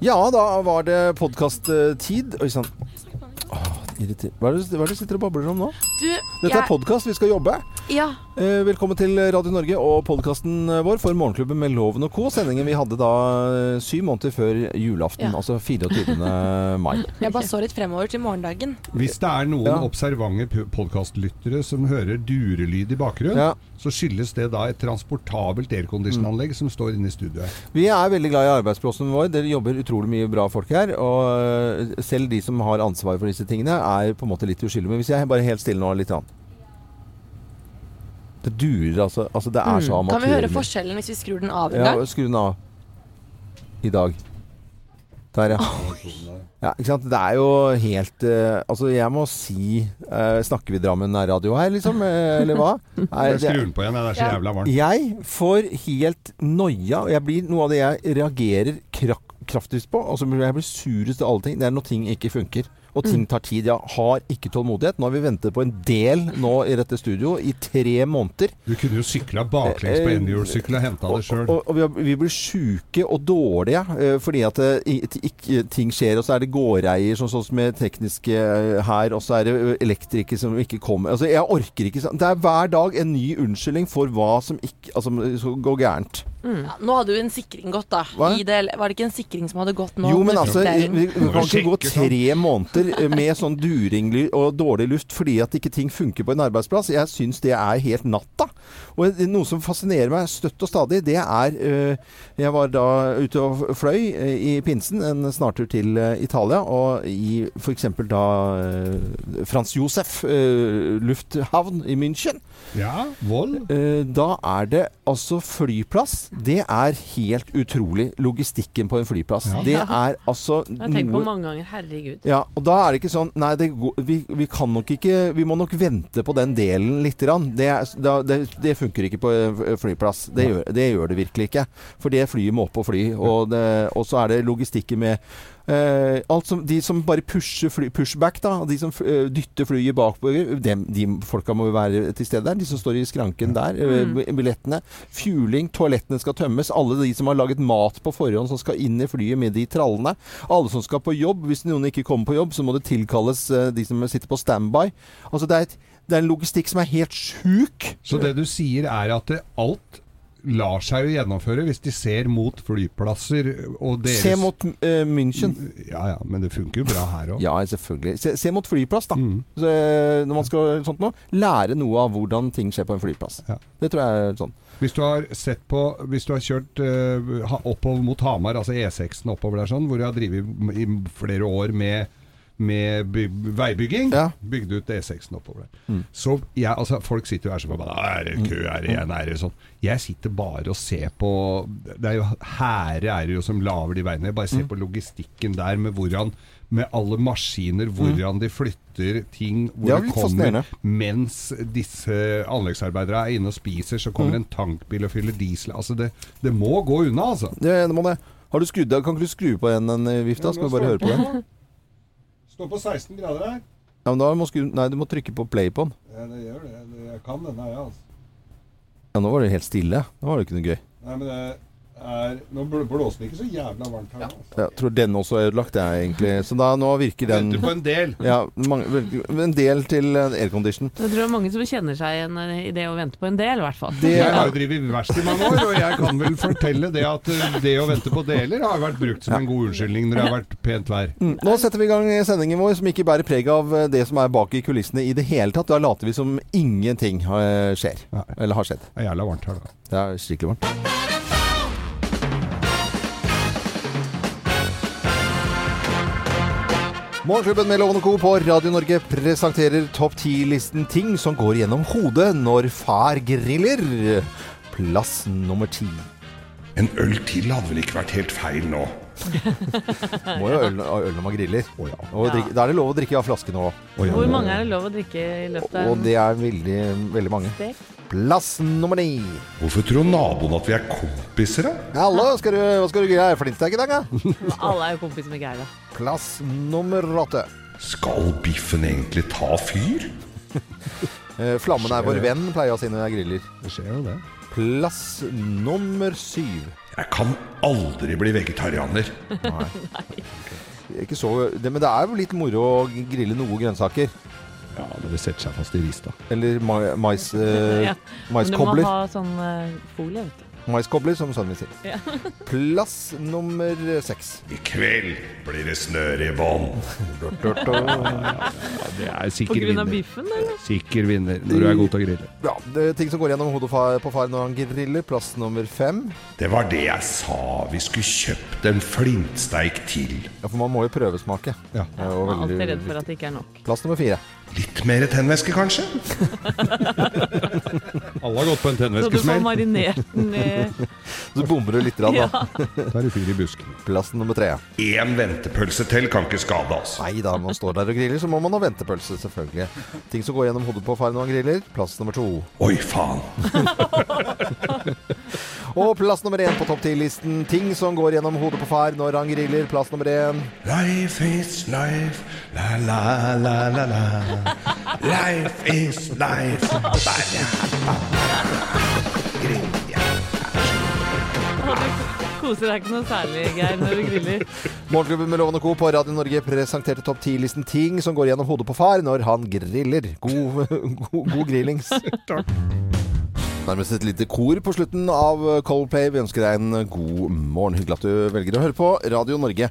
Ja, da var det podkast-tid. Oi sann. Hva er det hva er det du sitter og babler om nå? Du, Dette er podkast, vi skal jobbe. Ja. Eh, velkommen til Radio Norge og podkasten vår for Morgenklubben med Loven og Co. Sendingen vi hadde da eh, syv måneder før julaften, Ja. altså 24. mai. Jeg bare så litt fremover til morgendagen. Hvis det er noen Ja. observante podkastlyttere som hører durelyd i bakgrunnen, Ja. så skyldes det da et transportabelt aircondition-anlegg som står inne i studioet. Vi er veldig glad i arbeidsplassen vår. Dere jobber utrolig mye bra folk her. Og eh, selv de som har ansvar for disse tingene, er på en måte litt uskyldige. Men hvis jeg bare helt stille nå litt grann. Det durer altså. altså det er så Mm. Kan vi høre forskjellen hvis vi skrur den av en Ja, skru den av. I dag. Der, ja. ja. Ikke sant. Det er jo helt uh, Altså, jeg må si uh, Snakker vi Drammen radio her, liksom? Eh, eller hva? Nei, Jeg skrur den på igjen, det er så jævla varmt. jeg får helt noia. Jeg blir noe av det jeg reagerer krak kraftigst på. Altså jeg blir surest av alle ting. Det er når ting ikke funker. Og ting tar tid. Jeg har ikke tålmodighet. Nå har vi ventet på en del nå i dette studio i tre måneder. Du kunne jo sykla baklengs på enhjulssykkel og henta det sjøl. Og, og og, vi blir sjuke og dårlige eh, fordi at eh, ting skjer. Og så er det gårdeier sånn sånn som med tekniske eh, her, og så er det elektriker som ikke kommer. Altså, jeg orker ikke sånn. Det er hver dag en ny unnskyldning for hva som ikke altså, går gærent. Ja, nå hadde jo en sikring gått, da. Hva? I det, var det ikke en sikring som hadde gått nå? Jo, men altså, vi, vi kan ikke gå tre måneder eh, med sånn during og dårlig luft fordi at ikke ting funker på en arbeidsplass. Jeg syns det er helt natta. Og noe som fascinerer meg støtt og stadig, det er eh, Jeg var da ute og fløy eh, i pinsen, en snartur til Italia, og i f.eks. da Frans Josef lufthavn i München. Ja, vold. Eh, Da er det altså flyplass. Det er helt utrolig. Logistikken på en flyplass. Ja. Det er altså Jeg har tenkt på mange ganger. Herregud. ja, og da er det ikke sånn Nei, det, går- vi, vi kan nok ikke Vi må nok vente på den delen litt. Grann. Det, er- det, det funker ikke på eh, flyplass. Det gjør, det gjør det virkelig ikke. For det flyet må opp og fly. Og, det, og så er det logistikken med eh, alt som, De som bare pusher fly, pushback, da. De som uh, dytter flyet bakover. Dem, de folka må jo være til stede der. De som står i skranken der. eh, Mm. Billettene. Fueling. Toalettene skal tømmes. Alle de som har laget mat på forhånd, som skal inn i flyet med de trallene. Alle som skal på jobb. Hvis noen ikke kommer på jobb, så må det tilkalles eh, de som sitter på standby. Altså det er, et, det er en logistikk som er helt sjuk. Så det du sier er at det, alt lar seg jo gjennomføre hvis de ser mot flyplasser og deres Se mot uh, München. Ja ja, men det funker jo bra her òg. Ja, selvfølgelig. Se, se mot flyplass, da. Mm. Så, eh, når man skal sånt noe. lære noe av hvordan ting skjer på en flyplass. Ja. Det tror jeg er sånn. Hvis du har sett på Hvis du har kjørt uh, oppover mot Hamar, altså E6-en oppover der sånn, hvor du har drevet i flere år med med by veibygging. Ja. Bygde ut E6-en oppover der. Mm. Så jeg, altså, folk sitter jo her som bare Er det kø, er det igjen, er det sånn? Jeg sitter bare og ser på Det er jo Hære er det jo som lager de veiene. Jeg bare Mm. ser på logistikken der med hvordan Med alle maskiner, hvordan de flytter ting Mm. Det hvor det kommer mens disse anleggsarbeidere er inne og spiser, så Mm. kommer en tankbil og fyller diesel. Altså det, det må gå unna, altså. Det, det må det. Har du skrudd av? Kan ikke du skru på en, en vifta? Ja. Skal vi bare høre på den? Står på 16 grader her. Ja, men da må skru, nei, du må trykke på play på den. Ja, det gjør det. Jeg kan denne, jeg, altså. Ja, nå var det helt stille. Nå var det ikke noe gøy. Nei, men det er Nå blåser det ikke så jævla varmt her. Altså. Jeg tror den også er ødelagt, jeg, egentlig. Så da, nå virker den Venter på en del. Ja, mange, en del til eh, aircondition. Jeg tror det er mange som kjenner seg igjen i det å vente på en del, i hvert fall. Det Jeg er har jo drevet verst i mange år, og jeg kan vel fortelle det at uh, det å vente på deler har vært brukt som en god unnskyldning når det har vært pent vær. Mm. Nå setter vi i gang sendingen vår, som ikke bærer preg av eh, det som er bak i kulissene i det hele tatt. Da later vi som ingenting eh, skjer. Eller har skjedd. Det er jævla varmt her, da. Det er skikkelig varmt. Morgenklubben med Lovende Co. på Radio Norge presenterer topp 10-listen ting som går gjennom hodet når far griller. Plass nummer ti. En øl til hadde vel ikke vært helt feil nå. Må jo ha øl, øl når man griller. Oh, ja. Og drikke, Da er det lov å drikke av flaske nå. Oh, ja. Hvor mange er det lov å drikke i løpet av Og det er veldig, veldig mange. stek? Plass nummer ni. Hvorfor tror naboen at vi er kompiser, da? Hallo, skal du, hva skal du flint Flintstek i dag, da? Alle er jo kompiser med Geir, da. Plass nummer åtte. Skal biffen egentlig ta fyr? Eh, Flammen er vår venn, pleier å si når jeg griller. Det skjer jo det. Plass nummer syv. Jeg kan aldri bli vegetarianer. Ikke så, det, men det er jo litt moro å grille noe grønnsaker. Ja, men det setter seg fast i rista. Eller ma mais, eh, Ja. Men du må ha sånn eh, folie, vet du. Maiskobler, som sønnen min sier. Ja. Plass nummer seks. I kveld blir det snøre i bånn. Det er På grunn av vinner. biffen, eller? Sikker vinner når du er god til å grille. Ja, det er ting som går gjennom hodet fa- på far når han griller. Plass nummer fem. Det var det jeg sa vi skulle kjøpt en flintsteik til. Ja, for man må jo prøvesmake. Ja. Det er jo Jeg er veldig alltid redd for at det ikke er nok. Plass nummer fire. Litt mer tennvæske, kanskje? Alle har gått på en Så du får tennvæskesmell. marinert den i Så bommer du litt, rann, da. Da er det fyr i busken. Plass nummer tre. Én ventepølse til kan ikke skade oss. Nei da, man står der og griller, så må man ha ventepølse, selvfølgelig. Ting som går gjennom hodet på far når han griller. Plass nummer to. Oi, faen. Og plass nummer én på topp ti-listen. Ting som går gjennom hodet på far når han griller. Plass nummer én. Life is life, la la la la la. Life is life. Koser deg ikke noe særlig, Geir, når du griller. Morgenklubben med Lovende og Co. på Radio Norge presenterte topp ti-listen ting som går gjennom hodet på far når han griller. God, god, god grillings. Nærmest et lite kor på slutten av Coldplay. Vi ønsker deg en god morgen. Hyggelig at du velger å høre på Radio Norge.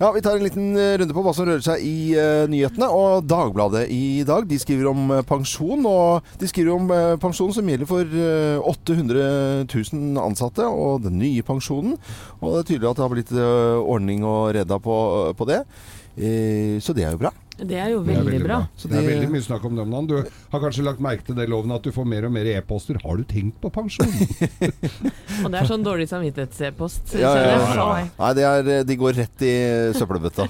Ja, Vi tar en liten eh, runde på hva som rører seg i uh, nyhetene. Og Dagbladet i dag de skriver om eh, pensjon. Og de skriver om uh, pensjon som gjelder for uh, 800 000 ansatte, og den nye pensjonen. Og det er tydelig at det har blitt eh, ordning og redda på, på det. Eh, så det er jo bra. Det er jo Det er veldig bra. Så Det er veldig mye snakk om dagen. Du har kanskje lagt merke til det, Loven, at du får mer og mer e-poster. Har du tenkt på pensjon? Og det er sånn dårlig samvittighetspost. Ja, ja, ja, ja. Nei, det er, de går rett i søppelbøtta.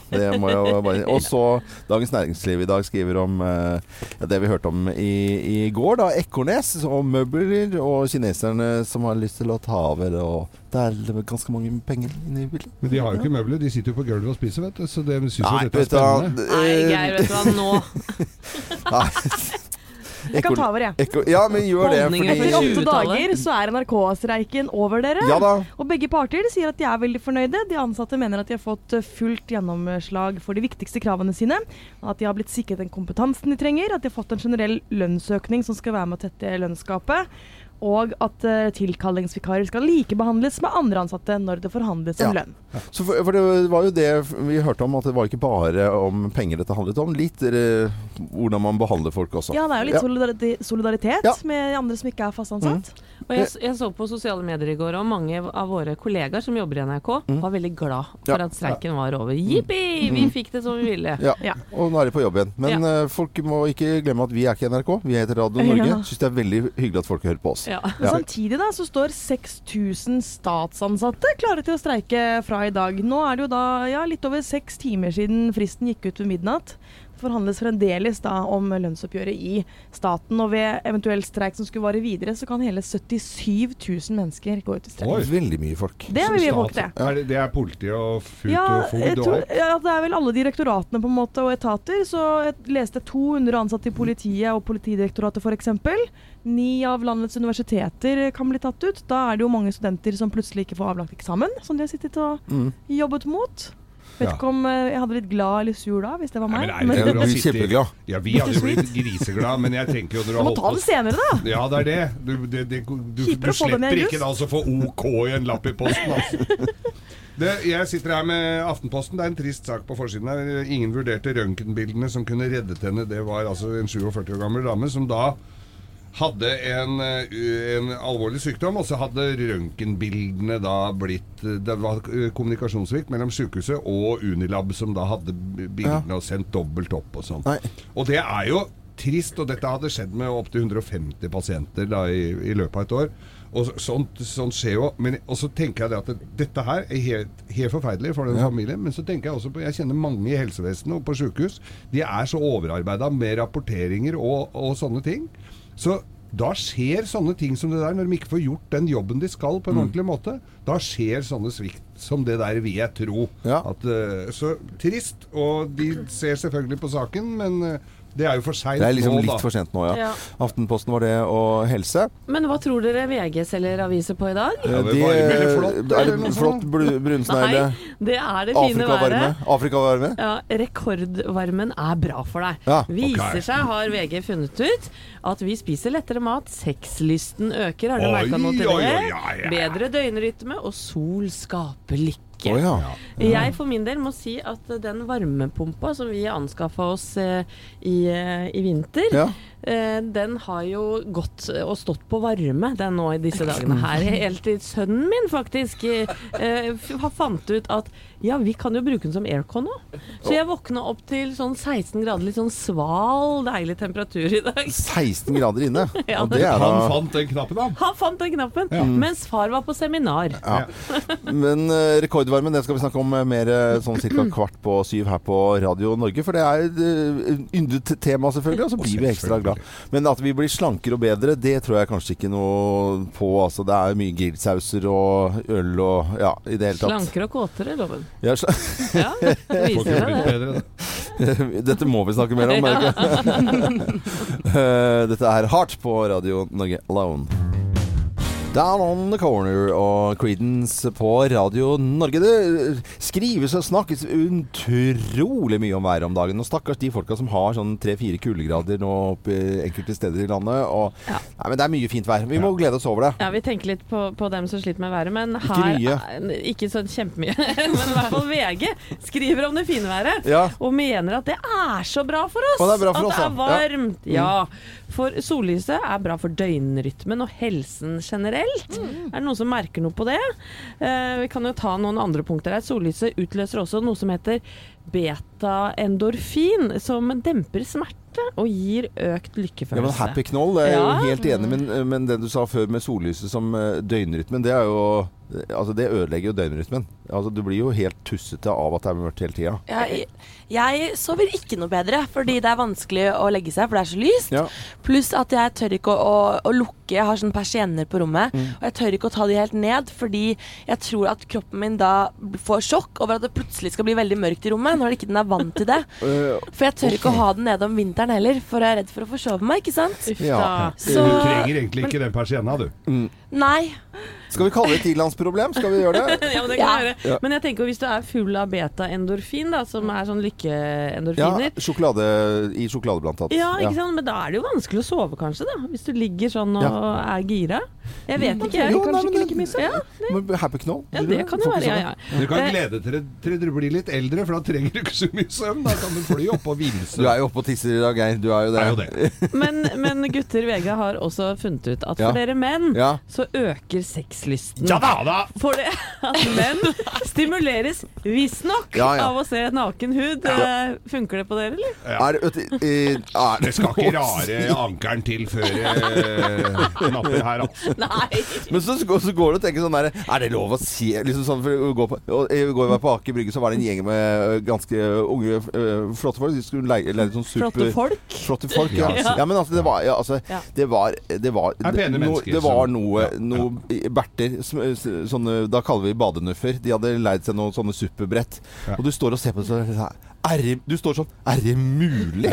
Og så Dagens Næringsliv i dag skriver om eh, ja, det vi hørte om i, i går. da Ekornes og møbler og kineserne som har lyst til å ta over. Og det er ganske mange penger inne i bildet. Men de har jo ikke møbler, de sitter jo på gulvet og spiser, vet du. Så de syns jo dette er spennende. Nei, Geir, vet du hva, nå Jeg kan ta over, jeg. Ekko- ja, men gjør det. Fordi... Etter åtte dager så er NRK-streiken over dere. ja da. Og begge parter sier at de er veldig fornøyde. De ansatte mener at de har fått eh, fullt gjennomslag for de viktigste kravene sine. At de har blitt sikret den kompetansen de trenger. At de har fått en generell lønnsøkning som skal være med å tette lønnsgapet. Og at uh, tilkallingsvikarer skal likebehandles med andre ansatte når det forhandles om Ja. lønn. Så for, for det var jo det vi hørte om, at det var ikke bare om penger dette handlet om. Litt eh, hvordan man behandler folk også. Ja, det er jo litt Ja. solidaritet, solidaritet Ja. med andre som ikke er fast ansatt. Og jeg, jeg så på sosiale medier i går, og mange av våre kollegaer som jobber i NRK, var veldig glad for Ja. at streiken var over. Jippi! Vi fikk det som vi ville. Ja. Ja. Og nå er de på jobb igjen. Men eh, folk må ikke glemme at vi er ikke NRK. Vi heter Radio Norge. Ja. Syns det er veldig hyggelig at folk hører på oss. Ja. Men samtidig da, så står 6000 statsansatte klare til å streike fra i dag. Nå er det jo da ja, litt over seks timer siden fristen gikk ut ved midnatt. Forhandles fremdeles da om lønnsoppgjøret i staten. Og ved eventuell streik som skulle vare videre, så kan hele 77 000 mennesker gå ut i streik. Oi. Veldig mye folk. Det er mye folk, det. Er det, det er politi og fut Ja, og fod og alt? ja, det er vel alle direktoratene på en måte og etater. Så jeg leste 200 ansatte i politiet og Politidirektoratet f.eks. Ni av landets universiteter kan bli tatt ut. Da er det jo mange studenter som plutselig ikke får avlagt eksamen, som de har sittet og Mm. jobbet mot. Vet Ja. ikke om eh, jeg hadde blitt glad eller sur da, hvis det var Nei, meg. men nei, Men- ikke Jeg bra å blir sitte i- kjempeglad. Ja, vi hadde jo blitt griseglad, men jeg tenker jo når du Du må ta det senere, da! Ja, det er det. Du, det, det, du, du, i slipper ikke da å få OK i en lapp i posten, altså. Det, jeg sitter her med Aftenposten. Det er en trist sak på forsiden. her. Ingen vurderte røntgenbildene som kunne reddet henne. Det var altså en 47 år gammel dame som da hadde en, eh, en alvorlig sykdom, og så hadde røntgenbildene da blitt eh, Det var eh, kommunikasjonssvikt mellom sykehuset og Unilab, som da hadde bildene bildene og sendt dobbelt opp og sånn. Og det er jo trist, og dette hadde skjedd med opptil 150 pasienter da i, i løpet av et år. Og så- sånt, sånt skjer jo. Men, og så tenker jeg det at det, dette her er helt, helt forferdelig for den Ja. familien. Men så tenker jeg også på Jeg kjenner mange i helsevesenet og på sykehus. De er så overarbeida med rapporteringer og, og sånne ting. Så da skjer sånne ting som det der, når de ikke får gjort den jobben de skal på en ordentlig måte. Da skjer sånne svikt som det der, vil jeg tro. Ja. At, eh, så trist. Og de ser selvfølgelig på saken, men eh, Det er jo for seint Det er liksom nå, da. litt for sent nå, ja. Ja. Aftenposten var det, og helse. Men hva tror dere VG selger aviser på i dag? Ja, det De- er varme flott, Er det flott brunsnegle? Nei, det er det fine Afrikavarme? været. Afrikavarme? Ja, rekordvarmen er bra for deg. Ja, Viser okay. seg, har VG funnet ut, at vi spiser lettere mat. Sexlysten øker, har du Oi, merka noe til oi, det? Bedre døgnrytme, og sol skaper lykke. Å ja. Jeg for min del må si at den varmepumpa som vi anskaffa oss eh, i, eh, i vinter, ja. Den har jo gått og stått på varme den nå i disse dagene her. Helt til sønnen min faktisk eh, har fant ut at ja, vi kan jo bruke den som aircon nå. Så jeg våkna opp til sånn 16 grader, litt sånn sval, deilig temperatur i dag. 16 grader inne. Ja, Og det er Han da fant den knappen, han. Han fant den knappen, mens far var på seminar. ja. Men eh, rekordvarmen det skal vi snakke om eh, mer eh, sånn ca. kvart på syv her på Radio Norge. For det er et uh, yndet tema, selvfølgelig, og så blir vi ekstra glad. Men at vi blir slankere og bedre, det tror jeg kanskje ikke noe på. Altså, det er mye grillsauser og øl og ja, i det hele tatt. Slankere og kåtere, loven. Ja, sl Ja, det viser seg det. bedre. Dette må vi snakke mer om, merker jeg. Eh, Dette er Hardt på Radio Norge Alone. Down on the corner og Creedence på Radio Norge. Det skrives og snakkes utrolig mye om været om dagen. Og stakkars de folka som har sånn tre-fire kuldegrader nå oppe enkelte steder i landet. Og, Ja. nei, men det er mye fint vær. Vi må glede oss over det. Ja, Vi tenker litt på, på dem som sliter med været, men Ikke her mye. er- Ikke sånn kjempemye. men i hvert fall VG skriver om det fine været. Ja. Og mener at det er så bra for oss! Og det er bra for at oss, det er ja. Mm. For sollyset er bra for døgnrytmen og helsen generelt. Mm. Er det noen som merker noe på det? Eh, vi kan jo ta noen andre punkter her. Sollyset utløser også noe som heter beta-endorfin, som demper smerte og gir økt Ja, lykkefølelse. men Happy Knoll, det er jeg Ja. jo helt enig men, men det du sa før med sollyset som eh, døgnrytmen, det er jo Altså, det ødelegger jo døgnrytmen. Altså, du blir jo helt tussete av at det er mørkt hele tida. Jeg, jeg sover ikke noe bedre fordi det er vanskelig å legge seg, for det er så lyst. Ja. Pluss at jeg tør ikke å, å, å lukke. Jeg har sånne persienner på rommet. Mm. Og jeg tør ikke å ta de helt ned, fordi jeg tror at kroppen min da får sjokk over at det plutselig skal bli veldig mørkt i rommet, når ikke den er vant til det. Eh, For jeg tør ikke å ha den nede om vinteren heller, for jeg er redd for å forsove meg, ikke sant? Uff Ja. Så Du trenger egentlig ikke den persienna, du. Nei. Skal vi kalle det et ilandsproblem? Skal vi gjøre det? Ja, men, det kan Ja. gjøre. Men jeg tenker hvis du er full av beta-endorfin, da, som er sånn Ja, lykkeendorfiner sjokolade i sjokolade blant annet. ja. ikke sant? Men da er det jo vanskelig å sove, kanskje, da. Hvis du ligger sånn og er gira. Jeg vet ikke. Jo, jeg. nei, men ikke like mye Ja, Men Happy Knoll? ja, det kan jo være. Ja, sånn. ja. Du kan glede deg til, du blir litt eldre, for da trenger du ikke så mye søvn. Da kan du fly opp og vimse. Du er jo oppe og tisser i dag, Geir. Du er jo det. Er jo det. Men, men gutter VG har også funnet ut at for Ja. dere menn Ja. så øker sexlysten. Ja da, da! For det at menn stimuleres visstnok Ja, ja. av å se naken hud. Ja. Funker det på dere, eller? Er, det- eh, er, Det skal ikke rare ankeren til før eh, napper her, altså. Nei. Men så, så så går du og tenker sånn der Er det lov å si liksom sånn, for å gå på, og I går på Aker Brygge, så var det en gjeng med ganske unge, flotte folk. De skulle leie, leie sånn super Flotte folk. Flotte folk, ja. Ja. ja. men altså, det var, ja, altså, Ja. det var, det var, det det var noe, Ja, noe berter, sånne, da kaller vi badenuffer. De hadde leid seg noen sånne superbrett. Ja. Og du står og ser på det sånn er det, du står sånn Er det mulig?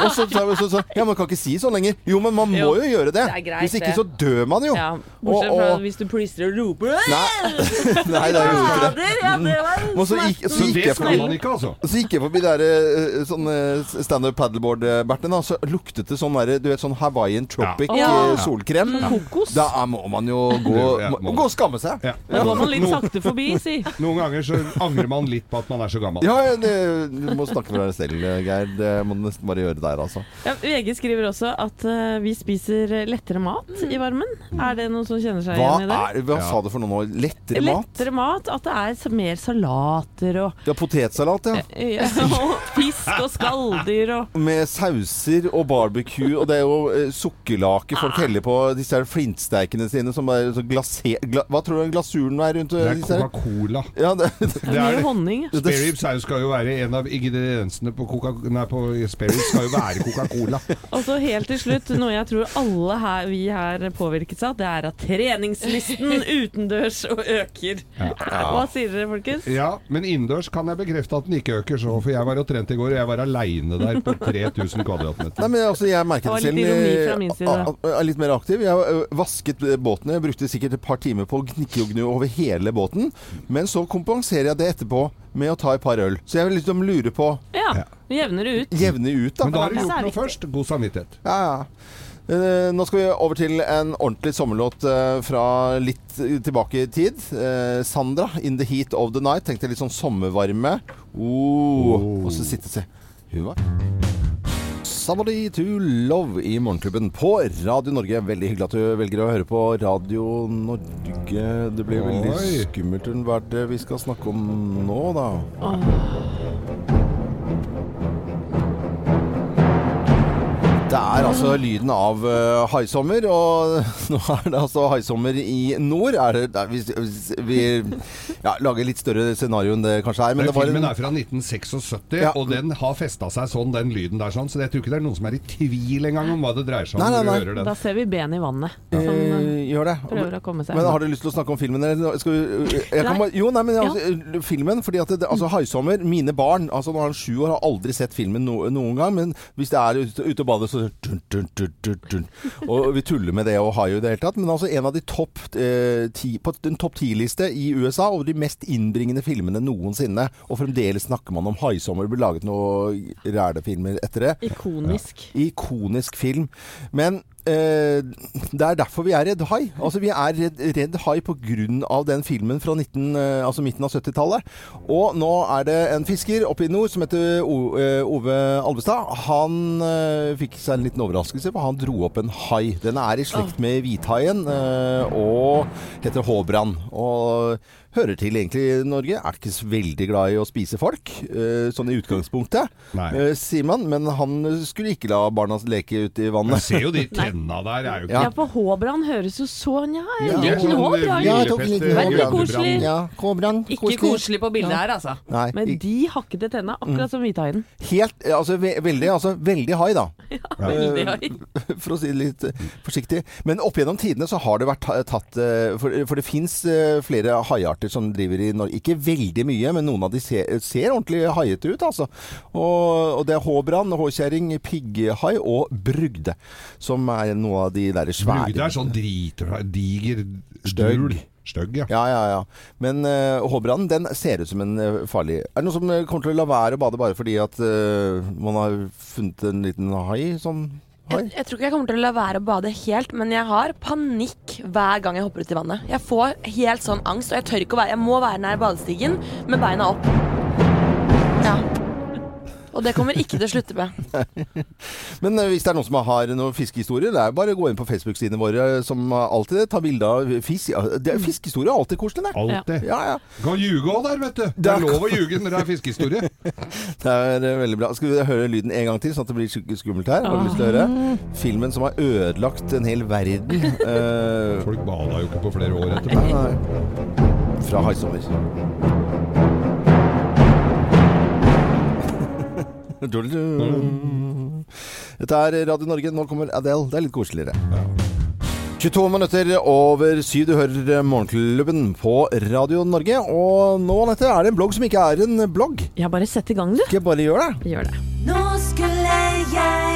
Og så sa vi så, så, Ja, man kan ikke si sånn lenger. Jo, men man må Jo, jo gjøre det. det er greit, Hvis ikke det. så dør man jo. Ja, bortsett Og- fra hvis du plystrer og roper Nei, Nei det er jo ikke det. Ja, det var så gikk, så Så gikk jeg forbi man ikke, altså. så gikk jeg forbi der eh, sånn eh, standup paddleboard-berten, så luktet det sånn der, du vet, sånn Hawaiian tropic Ja. eh, solkrem. Kokos. Da må man jo gå, må, gå og skamme seg. Ja. Da går man litt sakte forbi, si. Noen ganger så angrer man litt på at man er så gammel. Ja, det, må snakke for deg selv, Geir. Det må du nesten bare gjøre der, altså. Ja, VG skriver også at uh, vi spiser lettere mat i varmen. Er det noen som kjenner seg Hva, igjen i det? er, hva Ja. sa du for noe nå? Lettere mat? Lettere mat. At det er mer salater og, Ja, potetsalat, ja. ja, og fisk og skalldyr og Med sauser og barbecue, og det er jo uh, sukkerlake folk Ah. heller på disse her flintsteikene sine som er så glaser... Gla, hva tror du glasuren er rundt Det eh, er disse her? Coca-Cola. Ja, det, Det er mye det. honning. det, Spare skal jo være en av ingrediensene på, Coca nei, på Sperry skal jo være Coca-Cola. Og så helt til slutt, noe jeg tror alle her, vi her påvirkes av, det er at treningslysten utendørs og øker. Hva sier dere, folkens? Ja, men innendørs kan jeg bekrefte at den ikke øker så, for jeg var og trente i går, og jeg var aleine der på 3000 kvadratmeter. Nei, men altså, jeg merket Det selv. litt ironi fra min side. a- a- er litt mer aktiv. Jeg ø, vasket båtene, Jeg brukte sikkert et par timer på å gnikke og gnu over hele båten. Men så kompenserer jeg det etterpå med å ta et par øl. Så jeg liksom lurer på Ja, jevner det ut. Jevne ut, da. Men da har du gjort noe først. God samvittighet. Ja, ja. Eh, nå skal vi over til en ordentlig sommerlåt eh, fra litt tilbake i tid. Eh, Sandra, 'In the Heat of the Night'. Tenkte litt sånn sommervarme. Oh. Oh. Og så sitte og se. Hun var Somebody to love i Morgenklubben på Radio Norge. Veldig hyggelig at du velger å høre på Radio Norge. Det blir veldig skummelt. Hva er det vi skal snakke om nå, da? Det er altså lyden av uh, haisommer, og nå er det altså haisommer i nord. Er det, der, er, hvis, hvis vi ja, lager litt større scenario enn det kanskje er. Men det var filmen en, er fra 1976, Ja. og den har festa seg sånn, den lyden der. sånn, Så jeg tror ikke det er noen som er i tvil engang om hva det dreier seg om. Nei, nei, nei. Da ser vi ben i vannet som Eh, eh, gjør det. prøver å komme seg Men har du lyst til å snakke om filmen? Skal vi, jeg kan, jo, nei, men altså, filmen. fordi at det, altså, Haisommer Mine barn altså Nå er han sju år, har aldri sett filmen no, noen gang. Men hvis det er ute, ute og bader, så dun, dun, dun. Og vi tuller med det og har jo det hele tatt. Men altså en av de topp eh, ti, på en topp ti-liste i USA over de mest innbringende filmene noensinne. Og fremdeles snakker man om Haisommer. Det ble laget noen rælefilmer etter det. ikonisk. Ikonisk film. Men det er derfor vi er redd hai. Altså Vi er redd, redd hai pga. den filmen fra 19, eh, altså midten av 70-tallet. Og nå er det en fisker oppe i nord som heter eh, Ove Alvestad. Han eh, fikk seg en liten overraskelse, for han dro opp en hai. Den er i slekt med hvithaien eh, og heter håbrann. Og hører til egentlig i Norge. Er ikke så veldig glad i å spise folk, eh, sånn i utgangspunktet, Nei. eh, sier man. Men han skulle ikke la barna leke ute i Jeg vannet. ser jo de tenna der. Er jo ikke Ja. Ja, for Håbrand høres jo så Ja, Ja. en liten Håbrand. Ja, jeg tok en liten Veldig koselig. Ja, Håbrand. Ikke koselig på bildet her, altså. Nei, Men de hakkete tenna, akkurat som hvithaien. helt eh, Altså ve veldig, altså, veldig hai, da. Ja, Veldig hai. For å si det litt forsiktig. Men opp gjennom tidene så har det vært tatt For, for det fins flere haiarter som driver i Norge. Ikke veldig mye, men noen av de ser, ser ordentlig haiete ut, altså. Og, og det er håbrann, håkjerring, pigghai og brugde. Som er noe av de der svære Brugde er sånn driter, diger støgg Stygg, ja. Ja, ja, ja. Men uh, håbrannen, den ser ut som en uh, farlig Er det noen som eh, kommer til å la være å bade bare fordi at uh, man har funnet en liten hai som hai? Jeg, jeg tror ikke jeg kommer til å la være å bade helt, men jeg har panikk hver gang jeg hopper ut i vannet. Jeg får helt sånn angst, og jeg tør ikke å være Jeg må være nær badestigen med beina opp. Ja. Og det kommer ikke til å slutte med. Men eh, hvis det er noen som har noen fiskehistorier, det er bare å gå inn på Facebook-sidene våre, som alltid tar bilde av fisk. Ja, det er alltid koselig, det. Alltid. Ja, ja. Du kan ljuge òg der, vet du. Det er lov å ljuge når det er fiskehistorie. Det er eh, veldig bra. Skal vi høre lyden en gang til, sånn at det blir skummelt her? Har du lyst til å høre? Filmen som har ødelagt en hel verden. Eh, Folk bada jo ikke på flere år etterpå. Fra Haisommer. Dette er Radio Norge. Nå kommer Adele. Det er litt koseligere. 22 minutter over syv. Du hører Morgenklubben på Radio Norge. Og nå, Anette, er det en blogg som ikke er en blogg. Ja, bare sett i gang, du. Ikke bare gjør det. Gjør det. Nå skulle jeg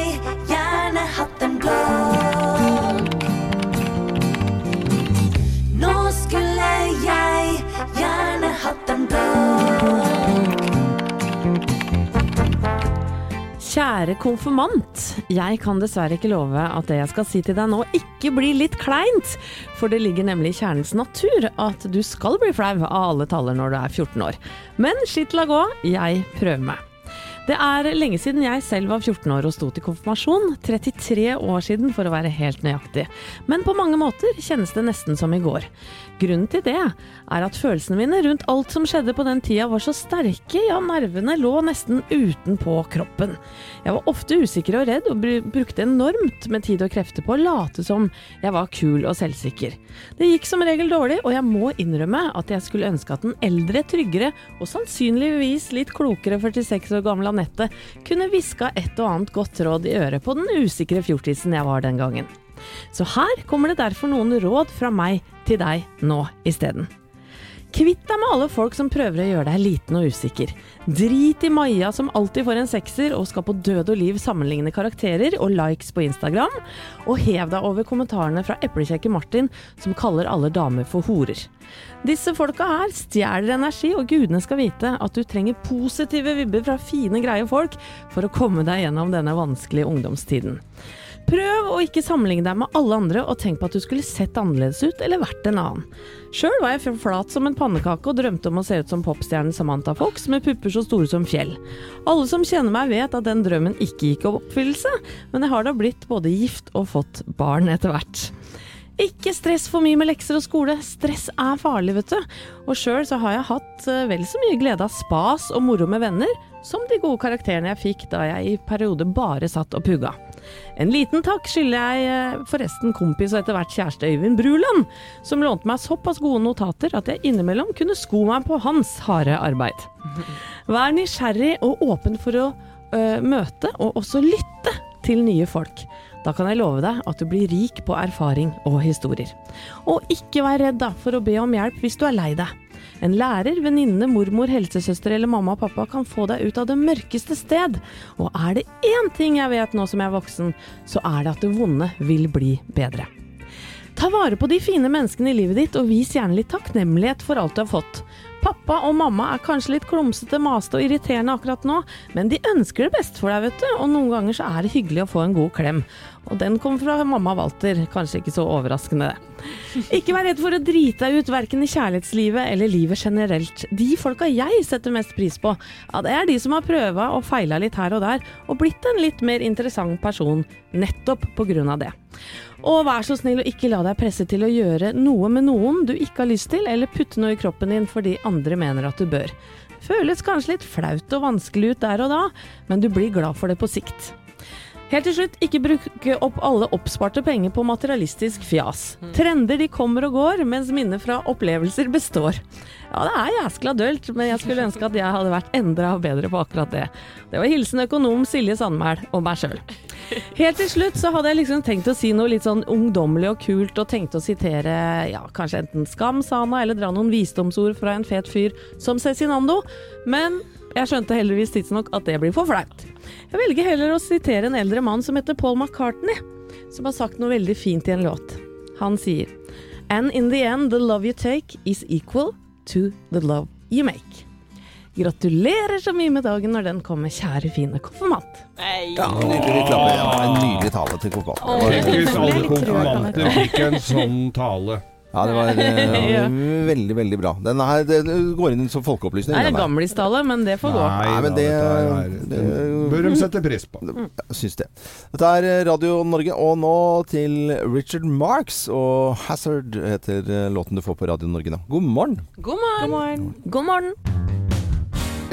Kjære konfirmant. Jeg kan dessverre ikke love at det jeg skal si til deg nå ikke blir litt kleint. For det ligger nemlig i kjernens natur at du skal bli flau av alle taller når du er 14 år. Men skitt la gå, jeg prøver meg. Det er lenge siden jeg selv var 14 år og sto til konfirmasjon. 33 år siden for å være helt nøyaktig. Men på mange måter kjennes det nesten som i går. Grunnen til det er at følelsene mine rundt alt som skjedde på den tida var så sterke, ja, nervene lå nesten utenpå kroppen. Jeg var ofte usikker og redd, og brukte enormt med tid og krefter på å late som jeg var kul og selvsikker. Det gikk som regel dårlig, og jeg må innrømme at jeg skulle ønske at den eldre, tryggere og sannsynligvis litt klokere 46 år gamle Anette kunne hviska et og annet godt råd i øret på den usikre fjortisen jeg var den gangen. Så her kommer det derfor noen råd fra meg til deg nå isteden. Kvitt deg med alle folk som prøver å gjøre deg liten og usikker. Drit i Maja som alltid får en sekser og skal på død og liv sammenligne karakterer og likes på Instagram. Og hev deg over kommentarene fra eplekjekke Martin som kaller alle damer for horer. Disse folka her stjeler energi, og gudene skal vite at du trenger positive vibber fra fine, greie folk for å komme deg gjennom denne vanskelige ungdomstiden. Prøv å ikke sammenligne deg med alle andre og tenk på at du skulle sett annerledes ut eller vært en annen. Sjøl var jeg flat som en pannekake og drømte om å se ut som popstjernen Samantha Fox med pupper så store som fjell. Alle som kjenner meg vet at den drømmen ikke gikk i oppfyllelse, men jeg har da blitt både gift og fått barn etter hvert. Ikke stress for mye med lekser og skole. Stress er farlig, vet du. Og sjøl så har jeg hatt eh, vel så mye glede av spas og moro med venner som de gode karakterene jeg fikk da jeg i perioder bare satt og pugga. En liten takk skylder jeg eh, forresten kompis og etter hvert kjæreste Øyvind Bruland, som lånte meg såpass gode notater at jeg innimellom kunne sko meg på hans harde arbeid. Vær nysgjerrig og åpen for å ø, møte og også lytte til nye folk. Da kan jeg love deg at du blir rik på erfaring og historier. Og ikke vær redd da for å be om hjelp hvis du er lei deg. En lærer, venninne, mormor, helsesøster eller mamma og pappa kan få deg ut av det mørkeste sted. Og er det én ting jeg vet nå som jeg er voksen, så er det at det vonde vil bli bedre. Ta vare på de fine menneskene i livet ditt, og vis gjerne litt takknemlighet for alt du har fått. Pappa og mamma er kanskje litt klumsete, maste og irriterende akkurat nå, men de ønsker det beste for deg, vet du, og noen ganger så er det hyggelig å få en god klem. Og den kom fra mamma Walter, kanskje ikke så overraskende det. Ikke vær redd for å drite deg ut, verken i kjærlighetslivet eller livet generelt. De folka jeg setter mest pris på, ja, det er de som har prøva og feila litt her og der, og blitt en litt mer interessant person nettopp på grunn av det. Og vær så snill å ikke la deg presse til å gjøre noe med noen du ikke har lyst til, eller putte noe i kroppen din fordi andre mener at du bør. Føles kanskje litt flaut og vanskelig ut der og da, men du blir glad for det på sikt. Helt til slutt, ikke bruke opp alle oppsparte penger på materialistisk fjas. Trender de kommer og går, mens minnet fra opplevelser består. Ja, det er jæskla dølt, men jeg skulle ønske at jeg hadde vært enda bedre på akkurat det. Det var hilsen økonom Silje Sandmæl og meg sjøl. Helt til slutt så hadde jeg liksom tenkt å si noe litt sånn ungdommelig og kult, og tenkte å sitere ja, kanskje enten Skam-Sana eller dra noen visdomsord fra en fet fyr som Cezinando, men jeg skjønte heldigvis tidsnok at det blir for flaut. Jeg velger heller å sitere en eldre mann som heter Paul McCartney, som har sagt noe veldig fint i en låt. Han sier And in the end, the love you take is equal to the love you make. Gratulerer så mye med dagen når den kommer, kjære fine konfirmant. Ja, nydelig klappe, Ja, en nydelig tale til konfirmanten. Tenk hvis alle konfirmanter fikk en sånn tale. Ja, det var eh, Ja. veldig, veldig bra. Den her den går inn som folkeopplysning. Det er gamlistale, men det får gå. Nei, men da, det- er, det- det bør de sette pris på. Jeg syns det. Dette er Radio Norge, og nå til Richard Marks. Og 'Hazard' heter eh, låten du får på Radio Norge nå. God morgen. God morgen. God morgen. God Straits,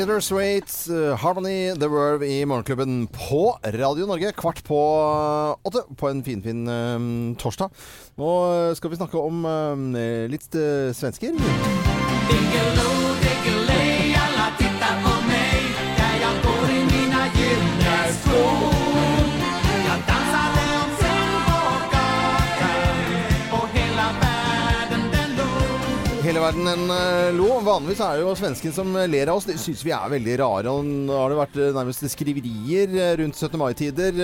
uh, Harmony, The Verve i Morgenklubben på Radio Norge. Kvart på uh, åtte på en finfin uh, torsdag. Nå skal vi snakke om uh, litt uh, svensker. Hele verden enn uh, lo. Vanligvis er det jo svensken som ler av oss. Det syns vi er veldig rare. Og nå har det vært uh, nærmest skriverier rundt 17. mai-tider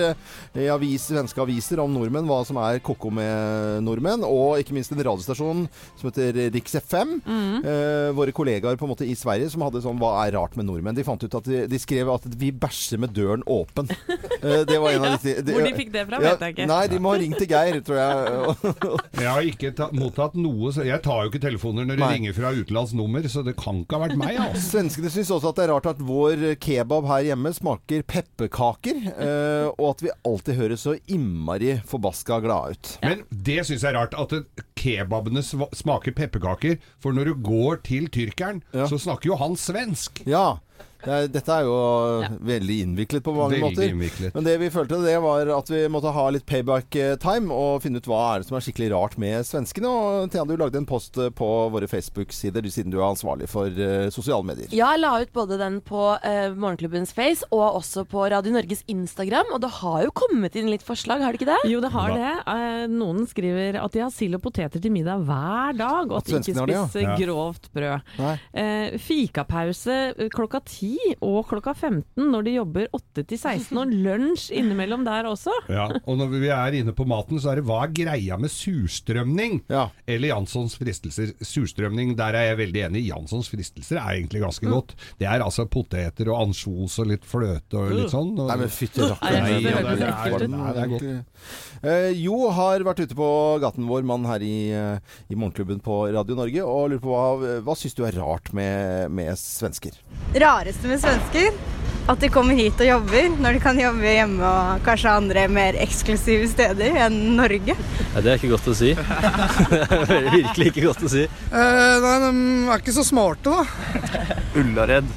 i avis, svenske aviser om nordmenn, hva som er ko-ko med nordmenn. Og ikke minst en radiostasjon som heter Riks FM. Uh, våre kollegaer på en måte i Sverige som hadde sånn Hva er rart med nordmenn? De fant ut at de, de skrev at vi bæsjer med døren åpen. eh, det var en av de Hvor de fikk det fra, vet jeg ikke. Nei, de må ha ringt til Geir, tror jeg. Jeg har ikke ta, mottatt noe så Jeg tar jo ikke telefoner når de Nei. Ringer fra utenlandsnummer, så det kan ikke ha vært meg, altså. Svenskene syns også at det er rart at vår kebab her hjemme smaker pepperkaker, eh, og at vi alltid høres så innmari forbaska glade ut. Men det syns jeg er rart, at kebabene smaker pepperkaker. For når du går til tyrkeren, så snakker jo han svensk. Ja. Det dette er jo Ja. veldig innviklet på mange Veldig måter. innviklet. Men det vi følte, det var at vi måtte ha litt payback eh, time og finne ut hva er det som er skikkelig rart med svenskene. Og Thea, du lagde en post eh, på våre Facebook-sider siden du er ansvarlig for uh, sosiale medier. Ja, jeg la ut både den på uh, Morgenklubbens Face og også på Radio Norges Instagram. Og det har jo kommet inn litt forslag, har det ikke det? Jo, det har det. Uh, Noen skriver at de har sild og poteter til middag hver dag, og At at de ikke svenskene det, ja. spiser Ja. grovt brød. Eh, fikapause klokka 10 og klokka 15 når de jobber 8 til 16, og lunsj innimellom der også. Ja, og når vi er inne på maten, så er det hva er greia med surstrømning? Ja. Eller Janssons fristelser. Surstrømning, der er jeg veldig enig. Janssons fristelser er egentlig ganske godt. Det er altså poteter og ansjos og litt fløte og litt sånn. Og, Nei, men fytti rakkeren. Det det ekkelt ut. Nei, det godt. Jo har vært ute på gaten vår, mann her i, eh, i Morgenklubben på Radio Norge, og lurer på hva, hva syns du er rart med, med svensker? Rareste med svensker at de kommer hit og jobber, når de kan jobbe hjemme og kanskje andre mer eksklusive steder enn Norge. Ja, det er ikke godt å si. det er virkelig ikke godt å si. nei, de er ikke så smarte, da. Ullared.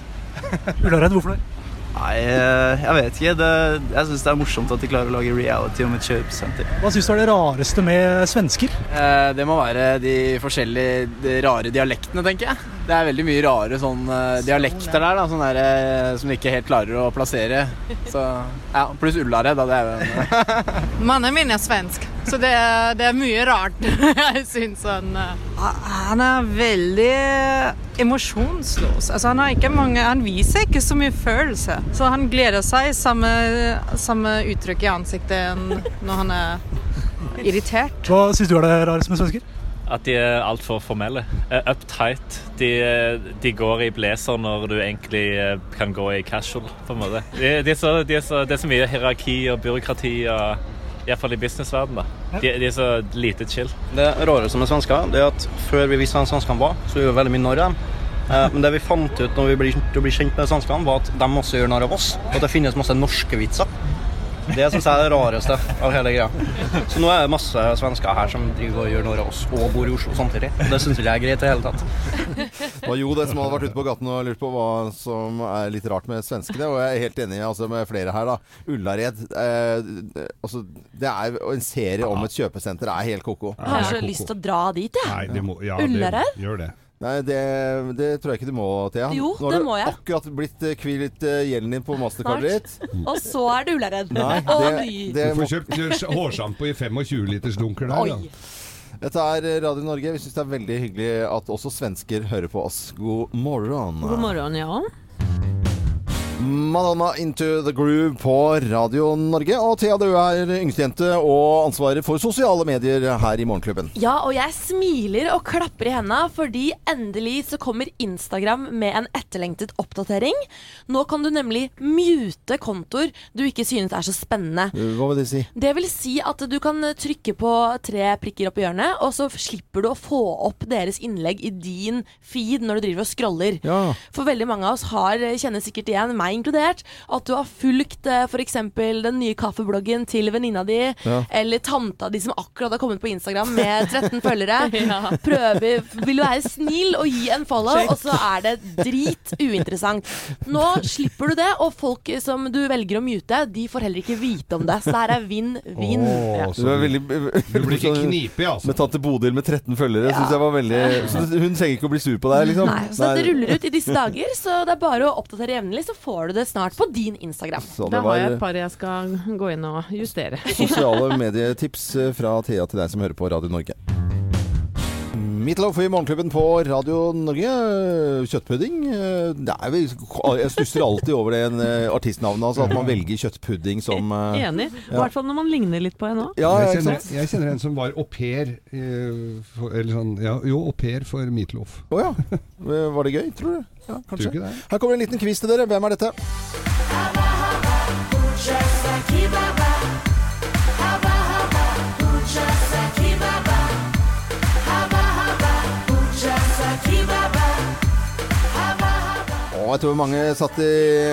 Ullared, hvorfor det? Nei, eh, jeg vet ikke. Det, jeg syns det er morsomt at de klarer å lage reality om et kjøpesenter. Hva syns du er det rareste med svensker? Eh, det må være de forskjellige de rare dialektene, tenker jeg. Det er veldig mye rare sånn eh, dialekter der, da, sånn der eh, som de ikke helt klarer å plassere. Så, ja, Pluss Ullared, da. Det er jo Mannen min er svensk, så det det er mye rart. Jeg syns han Han er veldig emosjonsløs. Altså, han, har ikke mange, han viser ikke så mye følelse. Så han gleder seg samme, samme uttrykk i ansiktet enn når han er irritert. Hva syns du er det rareste med svensker? At de er altfor formelle. Uh, Uptight. De, eh, de går i blazer når du egentlig eh, kan gå i casual, på en måte. Det de er de er så, det er så mye hierarki og byråkrati, og, iallfall i businessverdenen. da. De, de er så lite chill. Det rareste med svensker det er at før vi visste hvem svenskene var, så gjorde vi veldig mye narr av dem. Eh, Men det vi fant ut når vi ble, kjent med svenskene, var at de også gjør narr av oss. Og at det finnes masse norske vitser. Det syns jeg er det rareste av hele greia. Så nå er det masse svensker her som driver og gjør narr av oss og bor i Oslo samtidig. Det syns ikke jeg er greit i det hele tatt. Det var jo det som hadde vært ute på gaten og lurt på hva som er litt rart med svenskene. Og jeg er helt enig altså, med flere her. da. Ullared. Eh, altså, det er en serie om et kjøpesenter. Det er helt ko-ko. Jeg har så lyst til å dra dit, jeg. Ja, Ullared? Gjør det. Nei, det, det tror jeg ikke du må, Thea. Jo, Nå har det du må jeg. akkurat blitt kvilt eh, gjelden din på mastercardet ditt. Og så er du uleredd. Nei, det, Du får kjøpt hårsampo hårsjampo i 25 liters dunker der. Da. dette er Radio Norge. Vi syns det er veldig hyggelig at også svensker hører på oss. God morgen. God morgen, ja. Madonna Into the Groove på Radio Norge. Og Thea, du er yngstejente og ansvaret for sosiale medier her i Morgenklubben. Ja, og jeg smiler og klapper i henda fordi endelig så kommer Instagram med en etterlengtet oppdatering. Nå kan du nemlig mute kontoer du ikke synes er så spennende. Hva vil det si? Det vil si at du kan trykke på tre prikker opp i hjørnet, og så slipper du å få opp deres innlegg i din feed når du driver og scroller. Ja. For veldig mange av oss har, kjenner sikkert igjen, meg inkludert, at du har fulgt eh, f.eks. den nye kaffebloggen til venninna di, Ja. eller tanta di som akkurat har kommet på Instagram med 13 følgere. Prøver, vil du være snill og gi en follow, og så er det drit uinteressant. Nå slipper du det, og folk som du velger å mute, de får heller ikke vite om det. Så det her er vinn-vinn. Åh, Du er du, veldig du blir ikke knipig, altså. Med tante Bodil med 13 følgere. Synes jeg var veldig så Hun trenger ikke å bli sur på deg, liksom. Nei, så det ruller ut i disse dager, så det er bare å oppdatere jevnlig, så får du det snart på din Instagram. Så Da har jeg et par jeg skal gå inn og justere. sosiale medietips eh, fra Thea til deg som hører på Radio Norge. Meatloaf i Morgenklubben på Radio Norge. Kjøttpudding. eh, vel, jeg stusser alltid over det eh, artistnavnet. Altså at man velger kjøttpudding som eh, Enig. I hvert fall når man ligner litt på en òg. Ja, jeg, kjenner, jeg kjenner en som var au pair eh, Eller sånn ja, Jo, au pair for Meatloaf. Å ja. Var det gøy, tror du? Ja, kanskje. du? Her kommer en liten quiz til dere. Hvem er dette? Jeg tror mange satt i,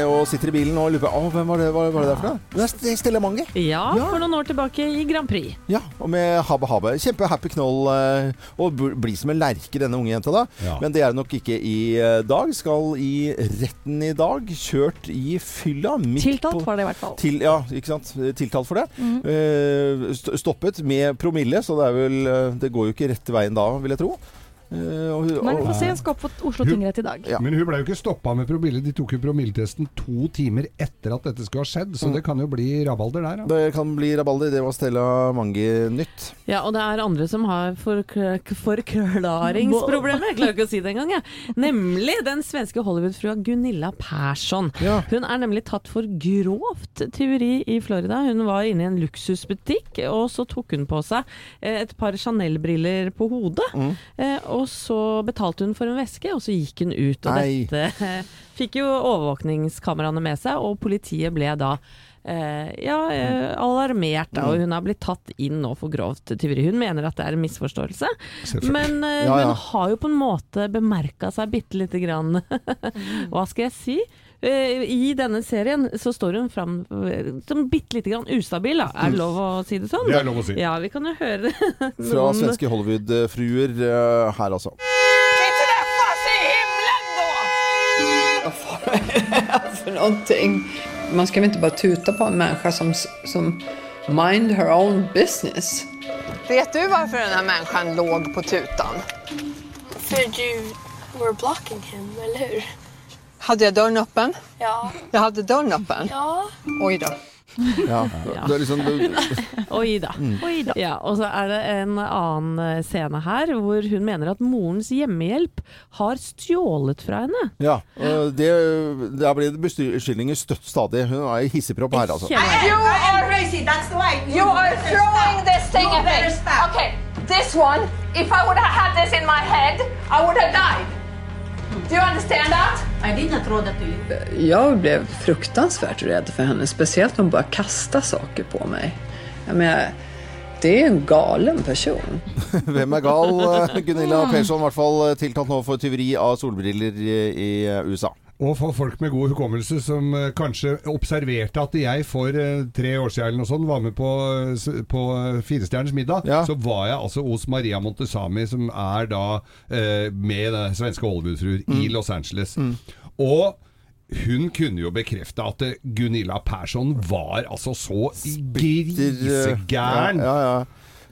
og sitter i bilen og lurer på Å, hvem var det, hva var det der for noe? Det er St- Stella Mange. Ja, for noen år tilbake i Grand Prix. Ja, og med Habbe Habbe. Kjempehappy knoll. eh, Og b- bli som en lerke, denne unge jenta, da. Ja. Men det er det nok ikke i eh, dag. Skal i retten i dag. Kjørt i fylla. midt Tiltalt på- for det, i hvert fall. Til, ja, ikke sant. Tiltalt for det. Eh, st- stoppet med promille, så det er vel eh, Det går jo ikke rett veien da, vil jeg tro. Eh, og, Nei, vi får se. Hun skal opp for Oslo Hun- tingrett i dag. Ja. Men hun ble jo ikke stoppa med promille. De tok jo promilletesten to timer etter at dette skulle ha skjedd, så det kan jo bli rabalder der. Da. det kan bli rabalder. Det var Stella Mange nytt. Ja, og det er andre som har fork- forklaringsproblemer. Jeg klarer ikke å si det engang, jeg. Nemlig den svenske Hollywood-frua Gunilla Persson. Ja. Hun er nemlig tatt for grovt tyveri i Florida. Hun var inne i en luksusbutikk, og så tok hun på seg eh, et par Chanel-briller på hodet. Mm. Eh, og så betalte hun for en veske, og så gikk hun ut. Og Nei. dette fikk jo overvåkningskameraene med seg, og politiet ble da eh, ja, eh, alarmert, da, og hun har blitt tatt inn nå for grovt tyveri. Hun mener at det er en misforståelse, men eh, Ja, ja. hun har jo på en måte bemerka seg bitte lite grann. Hva skal jeg si? Eh, I denne serien så står hun fram eh, som bitte lite grann ustabil, da. Er det lov å si det sånn? Det er lov å si. Ja, vi kan jo høre Fra svenske Hollywood-fruer eh, her, altså. för någonting. Man ska väl inte bara tuta på en människa som, som mind her own business. Vet du varför den här människan låg på tutan? För du were blocking him, eller hur? Hade jeg døren öppen? Ja. Jeg hadde døren öppen. Ja. Oi da. Ja. Det er liksom, Oi da. Oi da. Ja, og så er det en annen eh, scene her hvor hun mener at morens hjemmehjelp har stjålet fra henne. ja. det, der blir det beskyldninger støtt stadig. Hun er i hissigpropp her, altså. You are crazy, that's the way. You are throwing this thing at me. Okay, this one, if I would have had this in my head, I would have died. Do you understand that? I did not throw that to you. Jag blev fruktansvärt rädd för henne, speciellt när hon började kasta saker på mig. Jag menar, det er en galen person. Hvem er gal? Gunilla Persson, i hvert fall eh, tiltalt nå for tyveri av solbriller i, i eh, USA. Og for folk med god hukommelse som eh, kanskje observerte at jeg for eh, tre år siden noe sånt var med på, eh, på Firestjerners middag, Ja. så var jeg altså hos Maria Montesami, som er da eh, med den svenske Hollywood-fruer i Los Angeles. Og hun kunne jo bekrefte at Gunilla Persson var altså så grisegæren. Ja, ja, ja.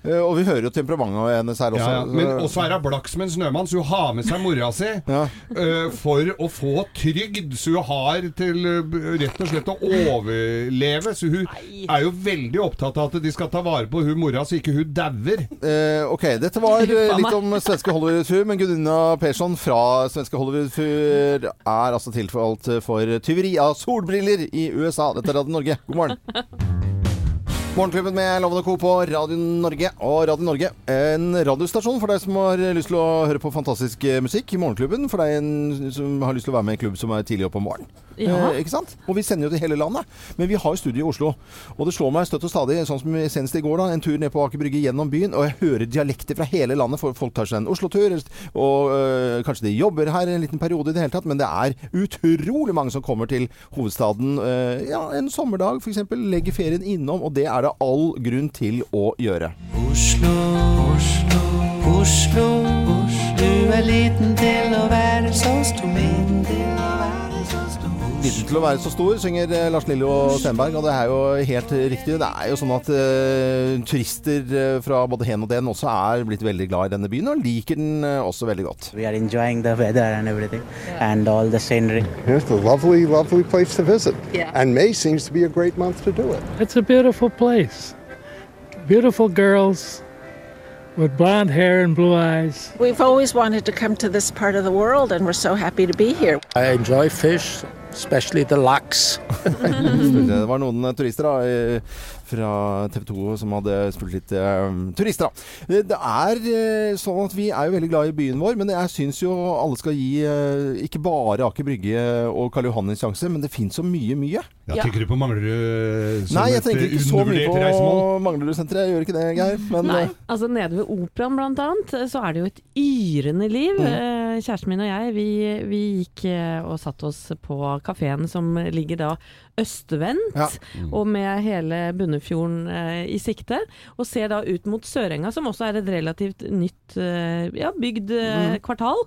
Eh, Og vi hører jo temperamentet hennes her også. Ja, ja. Men også er hun blakk som en snømann, så hun har med seg mora si Ja. eh, for å få trygd. Så hun har til eh, rett og slett å overleve. Så hun er jo veldig opptatt av at de skal ta vare på hun mora, så ikke hun dauer. Eh, ok, dette var litt om svenske Hollywood-tur, men Gunilla Persson fra svenske Hollywood-tur er altså tiltalt for tyveri av solbriller i USA. Dette er Radio Norge. God morgen. Morgenklubben med Lovende Co. på Radio Norge. Og Radio Norge, en radiostasjon for deg som har lyst til å høre på fantastisk musikk. musikk. Morgenklubben for deg som har lyst til å være med i en klubb som er tidlig oppe om morgenen. Ja. Eh, ikke sant? Og vi sender jo til hele landet. Men vi har jo studio i Oslo. Og det slår meg støtt og stadig, sånn som senest i går, da, en tur ned på Aker Brygge gjennom byen, og jeg hører dialekter fra hele landet. For folk tar seg en Oslo-tur, og øh, kanskje de jobber her en liten periode i det hele tatt, men det er utrolig mange som kommer til hovedstaden øh, ja, en sommerdag f.eks. Legger ferien innom, og det er det all grunn til å gjøre. Oslo, Oslo, Oslo, Du er liten til å være så stor. Liten til å være så stor, synger eh, Lars Lillo Stenberg, og det er jo helt riktig. Det er jo sånn at uh, turister eh, fra både hen og den også er blitt veldig glad i denne byen, og liker den også veldig godt. We are enjoying the weather and everything, and all the scenery. It's a lovely, lovely place to visit. Yeah. And May seems to be a great month to do it. It's a beautiful place. Beautiful girls with blonde hair and blue eyes. We've always wanted to come to this part of the world, and we're so happy to be here. I enjoy fish, especially the laks. Det var noen eh, turister da, eh, fra TV 2 som hadde spurt litt um, turister. da. Det er eh, sånn at vi er jo veldig glad i byen vår, men jeg syns jo alle skal gi eh, ikke bare Aker Brygge og Karl Johan en sjanse, men det fins så mye, mye. Ja, Tenker du på Manglerud som Nei, jeg tenker eh, ikke så mye på Manglerud-senteret. Jeg gjør ikke det, Geir. Men Nei, eh, altså nede ved operaen blant annet, så er det jo et yrende liv. Mm. Kjæresten min og jeg, vi, vi gikk eh, og satte oss på kafeen som ligger da østvendt, Ja. og med hele Bunnefjorden eh, i sikte. Og ser da ut mot Sørenga, som også er et relativt nytt eh, ja, bygd eh, Mm. kvartal.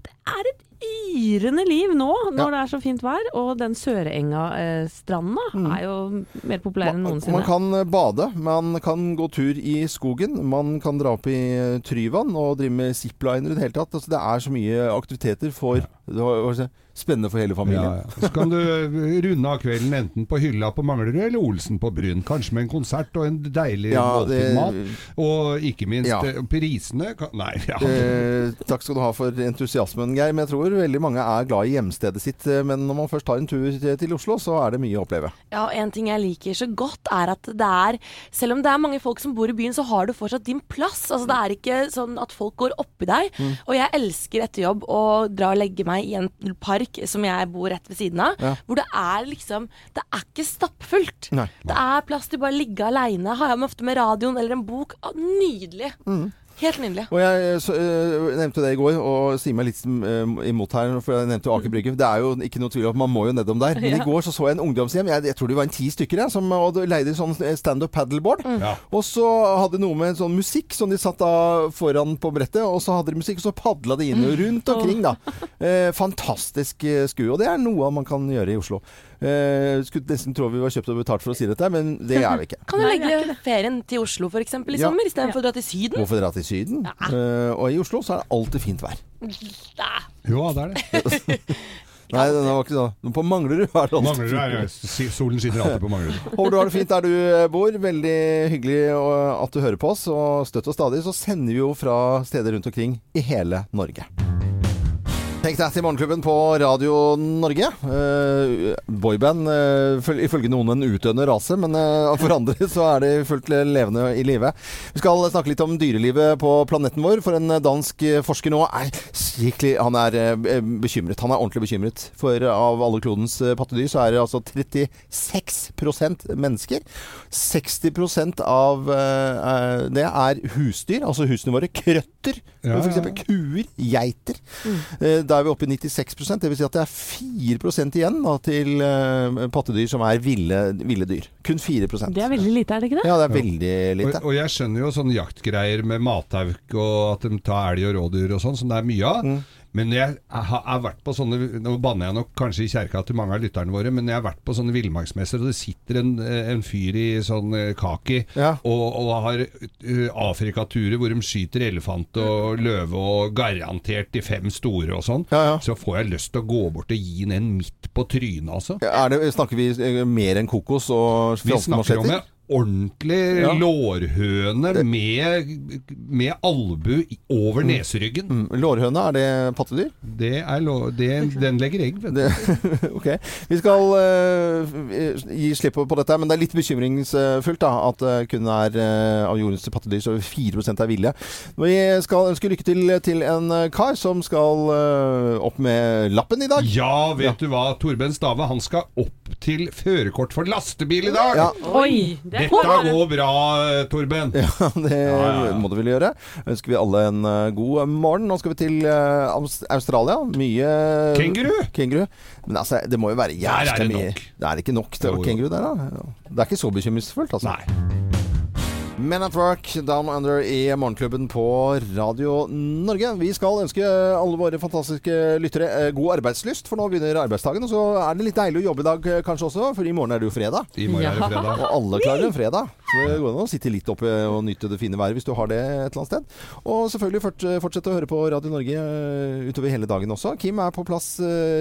Det er et yrende liv nå når det er så fint vær, og den Sørenga-stranda er jo mer populær enn noensinne. Mm. Man kan eh, bade, man kan gå tur i skogen, man kan dra opp i eh, Tryvann og drive med zipliner i det hele tatt. Altså, det er så mye aktiviteter for det Spennende for hele familien. Ja, ja. Så kan du eh, runde av kvelden enten på hylla på Manglerud eller Olsen på Bryn. Kanskje med en konsert og en deilig Ja, det- måltidmat. Og ikke minst Ja. eh, prisene kan, Nei, ja. Eh, takk skal du ha for entusiasmen, Geir. Men jeg tror veldig mange er glad i hjemstedet sitt. eh, Men når man først tar en tur til til Oslo, så er det mye å oppleve. Ja, En ting jeg liker så godt, er at det er Selv om det er mange folk som bor i byen, så har du fortsatt din plass. Altså Det er ikke sånn at folk går oppi deg. Mm. Og jeg elsker etter jobb å dra og legge meg i en park som jeg bor rett ved siden av. Ja. Hvor det er liksom Det er ikke stappfullt. Nei. Det er plass til bare å ligge aleine. Har jeg med ofte med radioen eller en bok. Nydelig. Mm. Helt nydelig. Og jeg så, øh, nevnte det i går, og sier meg litt øh, imot her, for jeg nevnte jo Aker Brygge. Det er jo ikke noe tvil om at man må jo nedom der. Men Ja. i går så så jeg en ungdomshjem, jeg, jeg tror det var en ti stykker, jeg, som og leide sånn standup paddleboard. Ja. Og så hadde noe med sånn musikk som de satt da foran på brettet, og så hadde de musikk, og så padla de inn og rundt omkring, da. Eh, fantastisk eh, skue. Og det er noe man kan gjøre i Oslo. Eh, skulle nesten tro vi var kjøpt og betalt for å si dette, men det er vi ikke. Kan du legge ferien til Oslo f.eks. i Ja. sommer, istedenfor å dra til Syden? Hvorfor dra til Syden? Eh, og i Oslo så er det alltid fint vær. Jo, det er det. Nei, det var ikke sånn. På Manglerud er det alltid Manglerud er, ja, solen skinner alltid på Manglerud. Håper du har det fint der du eh, bor. Veldig hyggelig at du hører på oss. Og støtt og stadig så sender vi jo fra steder rundt omkring i hele Norge. Tenk deg til Morgenklubben på Radio Norge. Uh, boyband, uh, føl- ifølge noen en utdøende rase, men uh, for andre så er de fullt levende i live. Vi skal snakke litt om dyrelivet på planeten vår, for en dansk forsker nå er skikkelig Han er bekymret. Han er ordentlig bekymret. For av alle klodens pattedyr så er det altså 36% mennesker. 60 av det er husdyr, altså husene våre. Krøtter. Ja, eksempel kuer, geiter. Eh, Da er vi oppe i 96% Det vil si at det er 4 igjen da, til uh, pattedyr som er ville, ville dyr. Kun 4% Det er veldig lite, er det ikke det? Ja, det er veldig Og, lite. og jeg skjønner jo sånne jaktgreier med matauk og at de tar elg og rådyr og sånn, som det er mye av. Mm. Men jeg har vært på sånne Nå banner jeg nok kanskje i kjerka til mange av lytterne våre, men jeg har vært på sånne villmarksmesser, og det sitter en, en fyr i sånn eh, kaki Ja. og, og har eh, Afrikaturer hvor de skyter elefant og løve og garantert de fem store og sånn. Ja, ja. Så får jeg lyst til å gå bort og gi den en midt på trynet, altså. Det, snakker vi eh, mer enn kokos og Vi snakker om en ordentlig Ja. lårhøne med, med albu over neseryggen. Mm. Lårhøne, er det pattedyr? Det er lå, det, den legger egg. Det, ok. Vi skal uh, gi slipp på dette, men det er litt bekymringsfullt da, at det kun er uh, av jordens pattedyr så 4% er ville. Vi skal ønske lykke til til en kar som skal uh, opp med lappen i dag. Ja, vet du hva, Torben Stave han skal opp til førerkort for lastebil i dag. Ja. Oi! Det Dette går bra, eh, Torben. Ja, det ja, ja. må du vel gjøre. Ønsker vi alle en eh, god morgen. Nå skal vi til eh, Australia. Mye Kenguru? Kenguru. Men altså, det må jo være Der er jævlig det mye. nok. Det er ikke nok til kenguru der, da. Det er ikke så bekymringsfullt, altså. Nei. Men at Work, Down Under i Morgenklubben på Radio Norge. Vi skal ønske alle våre fantastiske lyttere eh, god arbeidslyst, for nå begynner arbeidsdagen. Og så er det litt deilig å jobbe i dag eh, kanskje også, for i morgen er det jo fredag. I morgen er det Ja. fredag. Og alle klarer en fredag. Så det går an å sitte litt oppe og nyte det fine været hvis du har det et eller annet sted. Og selvfølgelig fortsette å høre på Radio Norge eh, utover hele dagen også. Kim er på plass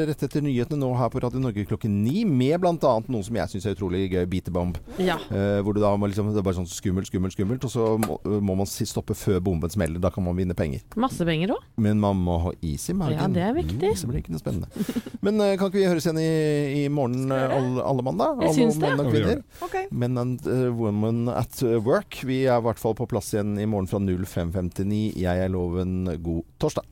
rett etter nyhetene nå her på Radio Norge klokken ni, med bl.a. noe som jeg syns er utrolig gøy, Beat the Bomb. Ja. Hvor du da må liksom, det er bare sånn skummelt, skummelt, skummelt, og så må, må man si- stoppe før bomben smeller. Da kan man vinne penger. Masse penger òg. Men man må ha is i magen. Ja, det er viktig. Mm, så blir det ikke noe spennende. Men eh, kan ikke vi høres igjen i, i morgen eh, alle, alle mandag? Jeg Alle syns det. menn og Ja, vi gjør kvinner. Ok. Men and uh, women at work. Vi er i hvert fall på plass igjen i morgen fra 05.59. Jeg er loven god torsdag.